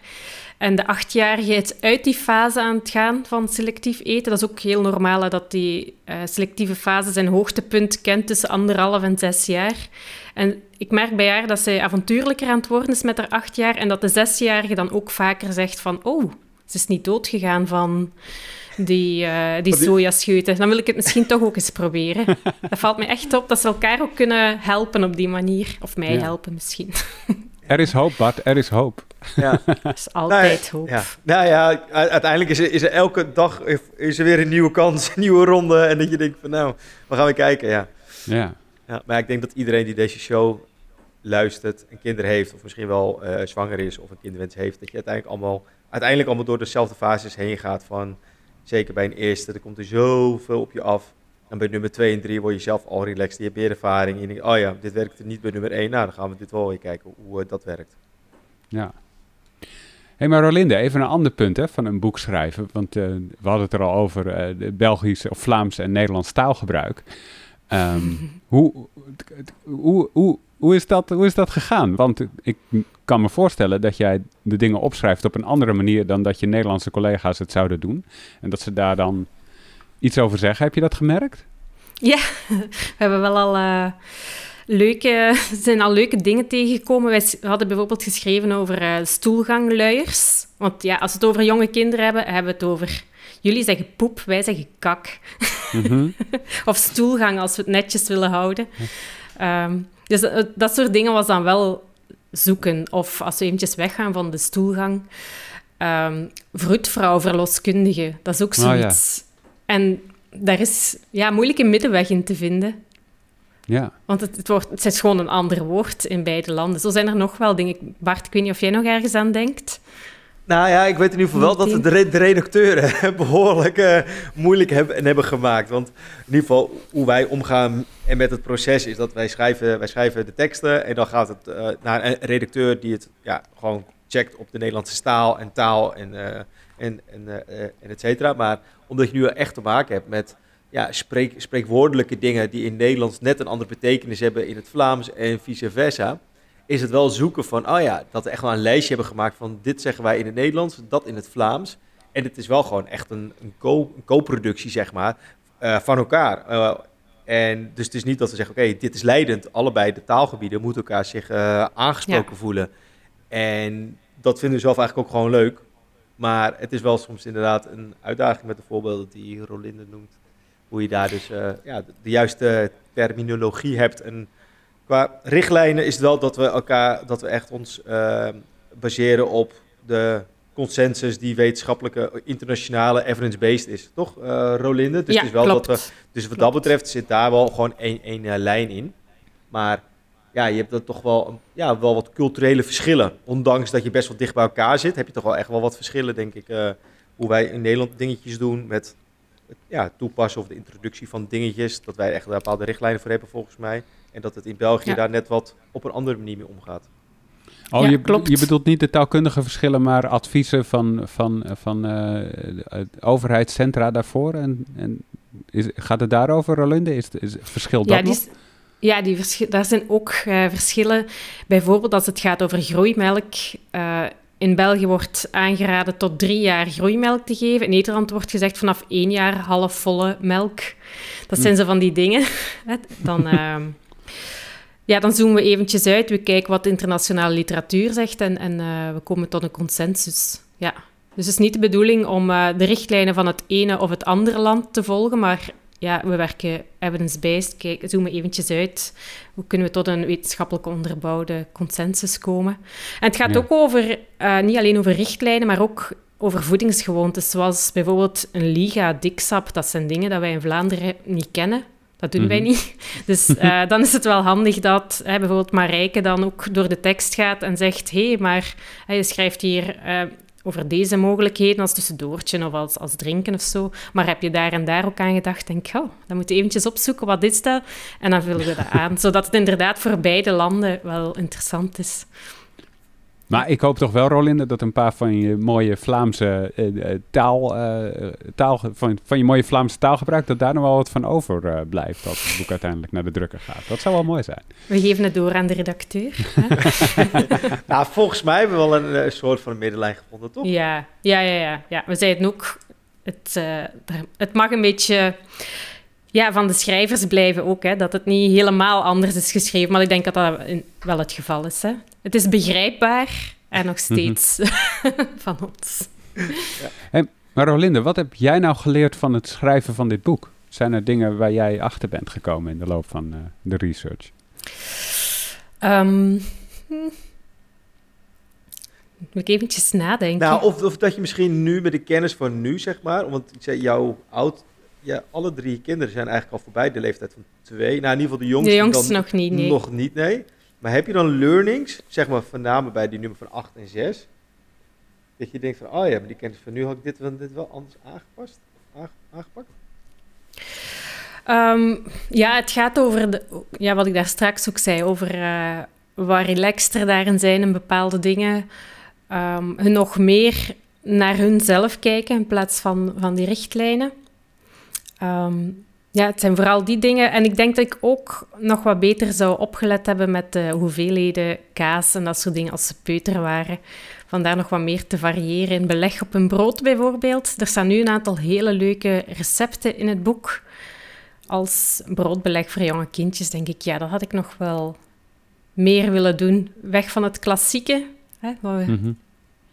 En de achtjarige is uit die fase aan het gaan van selectief eten. Dat is ook heel normaal, hè, dat die eh, selectieve fase zijn hoogtepunt kent tussen anderhalf en zes jaar. En ik merk bij haar dat zij avontuurlijker aan het worden is met haar acht jaar. En dat de zesjarige dan ook vaker zegt van... Oh, ze is niet doodgegaan van die, eh die sojascheuten. Dan wil ik het misschien toch ook eens proberen. Dat valt me echt op dat ze elkaar ook kunnen helpen op die manier. Of mij Ja. helpen misschien. Er is hoop, Bart, er is hoop. Ja. Dat is altijd hoop. Ja. Nou ja, uiteindelijk is er, is er elke dag is er weer een nieuwe kans, een nieuwe ronde. En dat je denkt van nou, we gaan weer kijken. Ja. Ja, Ja, maar ik denk dat iedereen die deze show luistert, een kinder heeft, of misschien wel eh, zwanger is of een kinderwens heeft, dat je uiteindelijk allemaal, uiteindelijk allemaal door dezelfde fases heen gaat van, zeker bij een eerste, er komt er zoveel op je af. En bij nummer 2 en 3 word je zelf al relaxed, je hebt meer ervaring. En je denkt, oh ja, dit werkt er niet bij nummer 1, nou dan gaan we dit wel weer kijken hoe eh, dat werkt. ja. Hé, maar Rolinde, even een ander punt hè, van een boek schrijven. Want eh, we hadden het er al over eh, de Belgisch of Vlaams en Nederlands taalgebruik. Ehm, hoe, hoe, hoe, hoe, is dat, hoe is dat gegaan? Want ik kan me voorstellen dat jij de dingen opschrijft op een andere manier dan dat je Nederlandse collega's het zouden doen. En dat ze daar dan iets over zeggen. Heb je dat gemerkt? Ja, we hebben wel al eh, leuke, zijn al leuke dingen tegengekomen. Wij hadden bijvoorbeeld geschreven over eh, stoelgangluiers. Want ja, als we het over jonge kinderen hebben, hebben we het over... Jullie zeggen poep, wij zeggen kak. Mhm. Of stoelgang, als we het netjes willen houden. Ehm, dus dat, dat soort dingen was dan wel zoeken. Of als we eventjes weggaan van de stoelgang. ehm vroedvrouw, verloskundige, dat is ook Oh, ja. zoiets. En daar is ja, moeilijk een middenweg in te vinden. Ja. Want het, het, wordt, het is gewoon een ander woord in beide landen. Zo zijn er nog wel dingen. Bart, ik weet niet of jij nog ergens aan denkt. Nou ja, ik weet in ieder geval wel dat Meeting. de, re- de redacteuren behoorlijk eh, moeilijk hebben en hebben gemaakt. Want in ieder geval hoe wij omgaan en met het proces is dat wij schrijven, wij schrijven de teksten en dan gaat het eh, naar een redacteur die het ja, gewoon checkt op de Nederlandse taal en taal en, eh, en, en, en et cetera. Maar omdat je nu echt te maken hebt met ja, spreek, spreekwoordelijke dingen die in Nederlands net een andere betekenis hebben in het Vlaams en vice versa is het wel zoeken van, oh ja, dat we echt wel een lijstje hebben gemaakt van dit zeggen wij in het Nederlands, dat in het Vlaams. En het is wel gewoon echt een, een, co- een co-productie, zeg maar, eh, van elkaar. Eh, en dus het is niet dat we zeggen, oké, dit is leidend. Allebei de taalgebieden moeten elkaar zich eh, aangesproken voelen. En dat vinden we zelf eigenlijk ook gewoon leuk. Maar het is wel soms inderdaad een uitdaging met de voorbeelden die Rolinde noemt. Hoe je daar dus ja, de, de juiste terminologie hebt. En qua richtlijnen is het wel dat we elkaar, dat we echt ons eh, baseren op de consensus die wetenschappelijke, internationale, evidence-based is. Toch, eh, Rolinde? Dus ja, het is wel klopt. dat we dus wat Klopt. dat betreft zit daar wel gewoon één, één eh, lijn in. Maar ja, je hebt dan toch wel, ja, wel wat culturele verschillen. Ondanks dat je best wel dicht bij elkaar zit, heb je toch wel echt wel wat verschillen, denk ik. hoe wij in Nederland dingetjes doen met het ja, toepassen of de introductie van dingetjes. Dat wij echt daar bepaalde richtlijnen voor hebben, volgens mij. En dat het in België Ja. daar net wat op een andere manier mee omgaat. Oh, Ja, je, klopt. je bedoelt niet de taalkundige verschillen, maar adviezen van, van, van eh, het overheidscentra daarvoor? En, en is, gaat het daarover, Rolinde? Is, is, verschilt Ja, dat die, nog? is- ja die daar zijn ook eh, verschillen. Bijvoorbeeld als het gaat over groeimelk. eh, in België wordt aangeraden tot drie jaar groeimelk te geven. In Nederland wordt gezegd vanaf één jaar halfvolle melk. Dat zijn zo van die dingen. Dan, ehm, ja, dan zoomen we eventjes uit. We kijken wat de internationale literatuur zegt en, en eh, we komen tot een consensus. Ja. Dus het is niet de bedoeling om uh, de richtlijnen van het ene of het andere land te volgen, maar ja, we werken evidence-based. Kijk, zoomen eventjes uit. Hoe kunnen we tot een wetenschappelijk onderbouwde consensus komen? En het gaat Ja. ook over, eh, niet alleen over richtlijnen, maar ook over voedingsgewoontes. Zoals bijvoorbeeld een liga, diksap. Dat zijn dingen dat wij in Vlaanderen niet kennen. Dat doen wij Mhm. niet. Dus eh, dan is het wel handig dat hè, bijvoorbeeld Marijke dan ook door de tekst gaat en zegt... Hé, hey, maar je schrijft hier eh, over deze mogelijkheden als tussendoortje of als, als drinken of zo. Maar heb je daar en daar ook aan gedacht? Denk, oh, dan moet je eventjes opzoeken, wat is dat? En dan vullen we dat aan. Zodat het inderdaad voor beide landen wel interessant is. Maar ik hoop toch wel, Rolinde, dat een paar van je mooie Vlaamse eh, eh, taal, eh, taal van, van je mooie Vlaamse taalgebruik, dat daar nog wel wat van overblijft als het boek uiteindelijk naar de drukker gaat. Dat zou wel mooi zijn. We geven het door aan de redacteur. hè? Nou, volgens mij hebben we wel een soort van een middenlijn gevonden, toch? Ja, ja, ja, ja, ja. We zeiden ook, het, eh, het mag een beetje ja, van de schrijvers blijven ook, hè, dat het niet helemaal anders is geschreven. Maar ik denk dat dat wel het geval is. Hè. Het is begrijpbaar en nog steeds van ons. Maar Rolinde, wat heb jij nou geleerd van het schrijven van dit boek? Zijn er dingen waar jij achter bent gekomen in de loop van eh, de research? Ehm, hm. Moet ik eventjes nadenken. Nou, of, of dat je misschien nu met de kennis van nu, zeg maar, want ik zei, jouw oud, ja, alle drie kinderen zijn eigenlijk al voorbij de leeftijd van twee. Nou, in ieder geval de jongste, de jongste dan nog niet, nee. nog niet, nee. Maar heb je dan learnings, zeg maar, van name bij die nummer van 8 en 6, dat je denkt van, oh ja, met die kennis van nu had ik dit, wel- dit wel anders aangepast, aange- aangepakt? Ehm, ja, het gaat over de, ja, wat ik daar straks ook zei, over eh waar relaxter daarin zijn in bepaalde dingen. Ehm, hun nog meer naar hunzelf kijken in plaats van, van die richtlijnen. Ehm, ja, het zijn vooral die dingen. En ik denk dat ik ook nog wat beter zou opgelet hebben met de hoeveelheden kaas en dat soort dingen als ze peuter waren. Vandaar nog wat meer te variëren in beleg op een brood bijvoorbeeld. Er staan nu een aantal hele leuke recepten in het boek als broodbeleg voor jonge kindjes, denk ik, ja, dat had ik nog wel meer willen doen. Weg van het klassieke, hè, Mhm.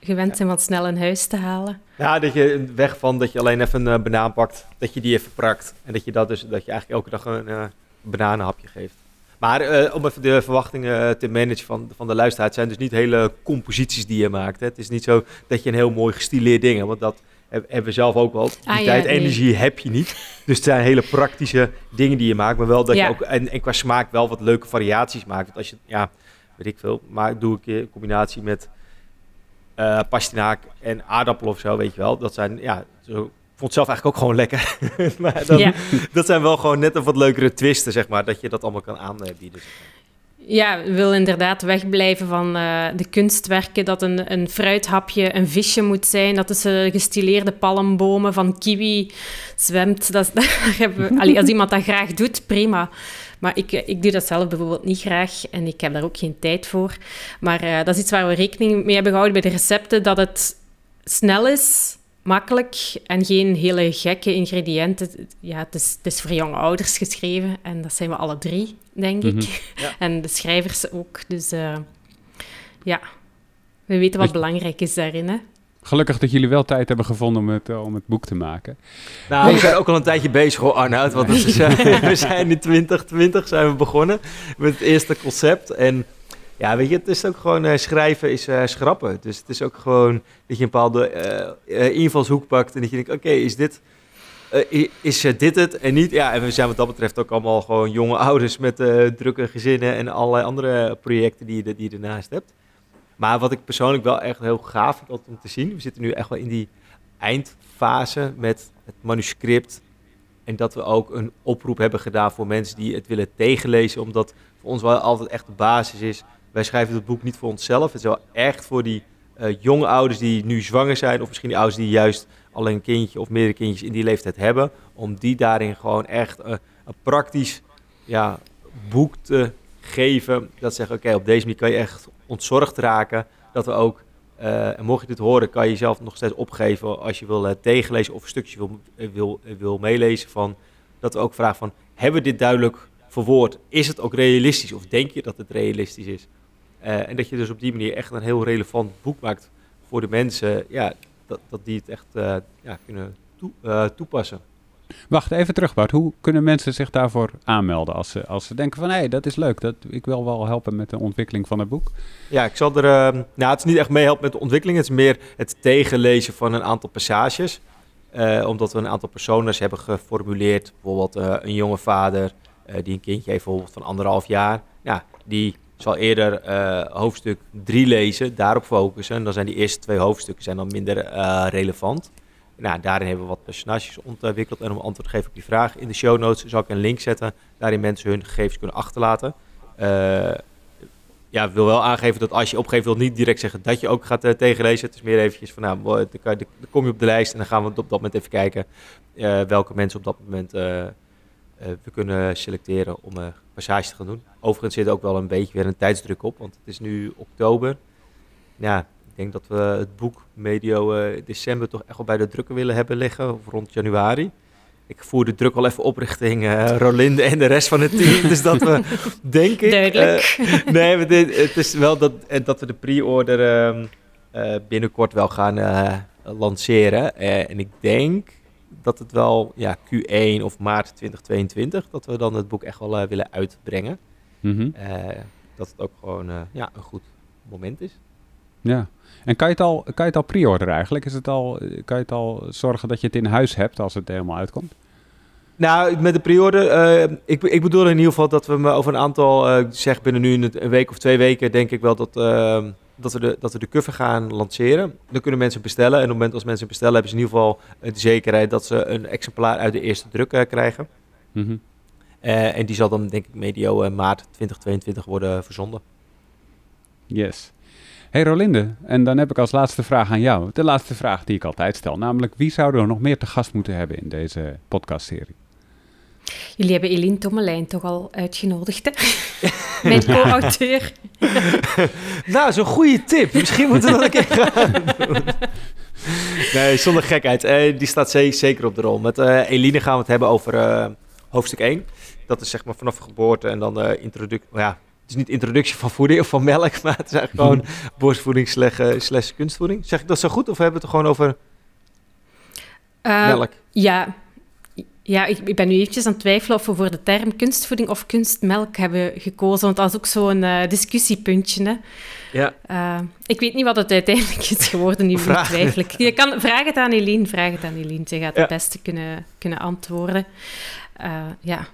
Gewend zijn van snel in huis te halen. Ja, dat je weg van dat je alleen even een eh, banaan pakt, dat je die even prakt. En dat je, dat dus, dat je eigenlijk elke dag een eh, bananenhapje geeft. Maar eh, om even de verwachtingen te managen van, van de luisteraar, het zijn dus niet hele composities die je maakt. Hè. Het is niet zo dat je een heel mooi gestileerd ding hebt, want dat heb- hebben we zelf ook wel. Die Ah, ja, tijd, nee. energie heb je niet. Dus het zijn hele praktische dingen die je maakt, maar wel dat Ja. je ook, en, en qua smaak wel wat leuke variaties maakt. Want als je, ja, weet ik veel, maar doe ik in combinatie met eh pastinaak en aardappel of zo, weet je wel. Dat zijn, ja, zo, ik vond het zelf eigenlijk ook gewoon lekker. maar dan, Ja. dat zijn wel gewoon net een wat leukere twisten, zeg maar, dat je dat allemaal kan aanbieden. Ja, wil inderdaad wegblijven van eh, de kunstwerken, dat een, een fruithapje een visje moet zijn, dat tussen gestileerde palmbomen van kiwi zwemt. Dat, is- hebben we, allee, als iemand dat graag doet, prima. Maar ik, eh, ik doe dat zelf bijvoorbeeld niet graag en ik heb daar ook geen tijd voor. Maar eh, dat is iets waar we rekening mee hebben gehouden bij de recepten, dat het snel is, makkelijk en geen hele gekke ingrediënten. Ja, het is, het is voor jonge ouders geschreven en dat zijn we alle drie, denk Mhm. ik. Ja. En de schrijvers ook. Dus eh, ja, we weten wat belangrijk is daarin. Hè? Gelukkig dat jullie wel tijd hebben gevonden om het, eh, om het boek te maken. Nou, we zijn ook al een tijdje bezig hoor, Arnoud. Want is, eh, we zijn in 2020 zijn we begonnen met het eerste concept. En ja, weet je, het is ook gewoon eh, schrijven is eh, schrappen. Dus het is ook gewoon dat je een bepaalde invalshoek pakt en dat je denkt, oké, is dit... is dit het en niet? Ja, en we zijn wat dat betreft ook allemaal gewoon jonge ouders met drukke gezinnen en allerlei andere projecten die je, die je ernaast hebt. Maar wat ik persoonlijk wel echt heel gaaf vind om te zien, we zitten nu echt wel in die eindfase met het manuscript. En dat we ook een oproep hebben gedaan voor mensen die het willen tegenlezen. Omdat voor ons wel altijd echt de basis is. Wij schrijven het boek niet voor onszelf. Het is wel echt voor die eh, jonge ouders die nu zwanger zijn. Of misschien die ouders die juist al een kindje of meerdere kindjes in die leeftijd hebben. Om die daarin gewoon echt eh, een praktisch ja, boek te geven. Dat zeggen, oké, op deze manier kan je echt ontzorgd raken. Dat we ook eh, en mocht je dit horen, kan je jezelf nog steeds opgeven als je wil eh, tegenlezen of een stukje wil, eh, wil, wil meelezen. Van, dat we ook vragen van, hebben we dit duidelijk verwoord? Is het ook realistisch of denk je dat het realistisch is? En dat je dus op die manier echt een heel relevant boek maakt voor de mensen. Ja, dat dat, die het echt ja, kunnen toe, toepassen. Wacht, even terug Bart. Hoe kunnen mensen zich daarvoor aanmelden als ze, als ze denken van... hé, hey, dat is leuk, dat, ik wil wel helpen met de ontwikkeling van het boek? Ja, ik zal er... eh, nou, het is niet echt meehelpen met de ontwikkeling. Het is meer het tegenlezen van een aantal passages. Eh, omdat we een aantal personas hebben geformuleerd. Bijvoorbeeld eh, een jonge vader eh, die een kindje heeft bijvoorbeeld van anderhalf jaar. Ja, die zal eerder hoofdstuk 3 lezen, daarop focussen. En dan zijn die eerste twee hoofdstukken zijn dan minder relevant. Nou, daarin hebben we wat personages ontwikkeld. En om antwoord te geven op die vraag, in de show notes zal ik een link zetten. Waarin mensen hun gegevens kunnen achterlaten. Eh, ja, ik wil wel aangeven dat als je opgeeft, wil niet direct zeggen dat je ook gaat eh, tegenlezen. Het is meer eventjes van, nou, dan, kom je op de lijst en dan gaan we op dat moment even kijken eh, welke mensen op dat moment we kunnen selecteren om eh passages te gaan doen. Overigens zit er ook wel een beetje weer een tijdsdruk op, want het is nu oktober. Ja, denk dat we het boek medio eh, december toch echt wel bij de drukker willen hebben liggen, of rond januari. Ik voer de druk al even op richting eh, Rolinde en de rest van het team. dus dat we, denk ik... Duidelijk. eh, nee, maar dit, het is wel dat, dat we de pre-order ehm, eh, binnenkort wel gaan eh, lanceren. Eh, en ik denk dat het wel ja, Q1 of maart 2022, dat we dan het boek echt wel willen uitbrengen. Mhm. Eh, dat het ook gewoon eh, ja, een goed moment is. Ja. En kan je het al, kan je het al pre-orderen eigenlijk? Is het al, kan je het al zorgen dat je het in huis hebt als het helemaal uitkomt? Nou, met de pre-order, eh, ik, ik bedoel in ieder geval dat we me over een aantal, eh, zeg binnen nu een, week of twee weken, denk ik wel dat, eh, dat, we de, dat we de cover gaan lanceren. Dan kunnen mensen bestellen en op het moment als mensen bestellen, hebben ze in ieder geval de zekerheid dat ze een exemplaar uit de eerste druk eh, krijgen. Mhm. En die zal dan denk ik medio maart 2022 worden verzonden. Yes. Hey Rolinde, en dan heb ik als laatste vraag aan jou. De laatste vraag die ik altijd stel, namelijk wie zouden we nog meer te gast moeten hebben in deze podcastserie? Jullie hebben Eline Tommelijn toch al uitgenodigd, hè? Mijn co-auteur. Nou, zo'n goede tip. Misschien moeten we dat een keer gaan doen. Nee, zonder gekheid. Eh, die staat ze- zeker op de rol. Met eh, Eline gaan we het hebben over eh, hoofdstuk 1. Dat is zeg maar vanaf geboorte en dan introductie. Ja, het is niet introductie van voeding of van melk, maar het is eigenlijk gewoon borstvoeding slash, eh, slash kunstvoeding. Zeg ik dat zo goed of hebben we het er gewoon over Eh, melk? Ja, ja ik, ik ben nu eventjes aan het twijfelen of we voor de term kunstvoeding of kunstmelk hebben gekozen. Want dat is ook zo'n eh, discussiepuntje. Hè? Ja. Ik weet niet wat het uiteindelijk is geworden, nu twijfel ik. Je kan, vraag het aan Eline, vraag het aan Eline. Ze gaat Ja. het beste kunnen, kunnen antwoorden. Ja.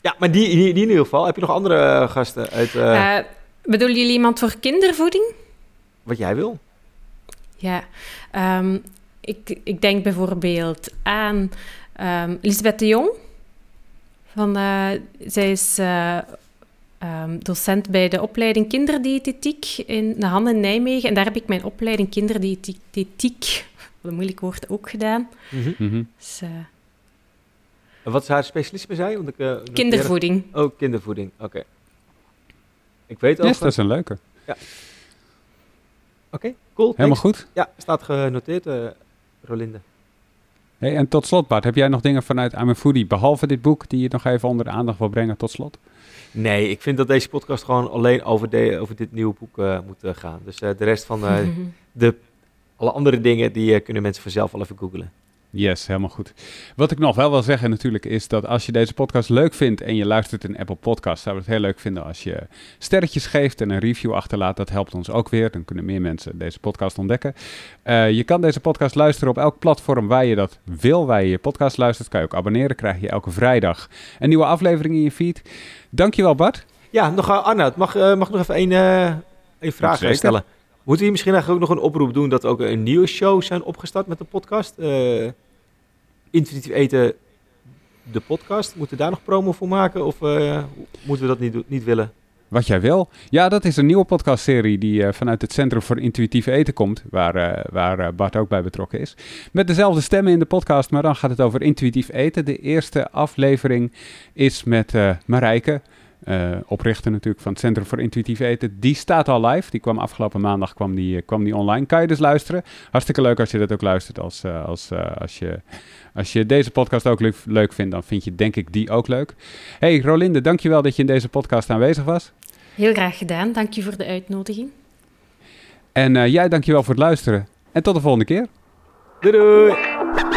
Ja, maar die, die, die in ieder geval. Heb je nog andere eh, gasten uit eh, Eh, bedoelen jullie iemand voor kindervoeding? wat jij wil? Ja, ehm, ik, ik denk bijvoorbeeld aan ehm Lisbeth de Jong. Van, eh, zij is eh, ehm, docent bij de opleiding kinderdiëtetiek in de Han in Nijmegen. En daar heb ik mijn opleiding kinderdiëtetiek, wat een moeilijk woord, ook gedaan. Mhm. Dus, eh, En wat is haar specialisme, zei je? Want ik, eh, kindervoeding. Oh, kindervoeding. Oké. Ik weet ook. Yes, dat is een leuke. Oké, cool. Helemaal thanks. goed. Ja, staat genoteerd, eh, Rolinde. Hey, en tot slot Bart, heb jij nog dingen vanuit I'm a Foodie, behalve dit boek, die je nog even onder de aandacht wil brengen tot slot? Nee, ik vind dat deze podcast gewoon alleen over, de, over dit nieuwe boek eh, moet gaan. Dus eh, de rest van de, alle andere dingen, die kunnen mensen vanzelf al even googlen. Yes, helemaal goed. Wat ik nog wel wil zeggen natuurlijk is dat als je deze podcast leuk vindt en je luistert in Apple Podcast, zouden we het heel leuk vinden als je sterretjes geeft en een review achterlaat. Dat helpt ons ook weer. Dan kunnen meer mensen deze podcast ontdekken. Eh, je kan deze podcast luisteren op elk platform waar je dat wil, waar je je podcast luistert. Kan je ook abonneren, krijg je elke vrijdag een nieuwe aflevering in je feed. Dankjewel Bart. Ja, nog uh, Arnoud, mag, eh, mag ik nog even één, eh, één vraag stellen? Moeten we hier misschien eigenlijk ook nog een oproep doen dat we ook een nieuwe show zijn opgestart met de podcast? Intuïtief eten, de podcast. Moeten we daar nog promo voor maken of eh, moeten we dat niet, niet willen? Wat jij wil. Ja, dat is een nieuwe podcastserie die eh, vanuit het Centrum voor Intuïtief Eten komt, waar, eh, waar Bart ook bij betrokken is. Met dezelfde stemmen in de podcast, maar dan gaat het over intuïtief eten. De eerste aflevering is met Marijke, eh, oprichter natuurlijk van het Centrum voor Intuïtief Eten. Die staat al live. Die kwam afgelopen maandag kwam die, eh, kwam die online. Kan je dus luisteren. Hartstikke leuk als je dat ook luistert. Als, eh, als, eh, als, je, als je deze podcast ook leuk, leuk vindt, dan vind je denk ik die ook leuk. Hey Rolinde, dankjewel dat je in deze podcast aanwezig was. Heel graag gedaan. Dank je voor de uitnodiging. En eh, jij, dankjewel voor het luisteren. En tot de volgende keer. Doei doei!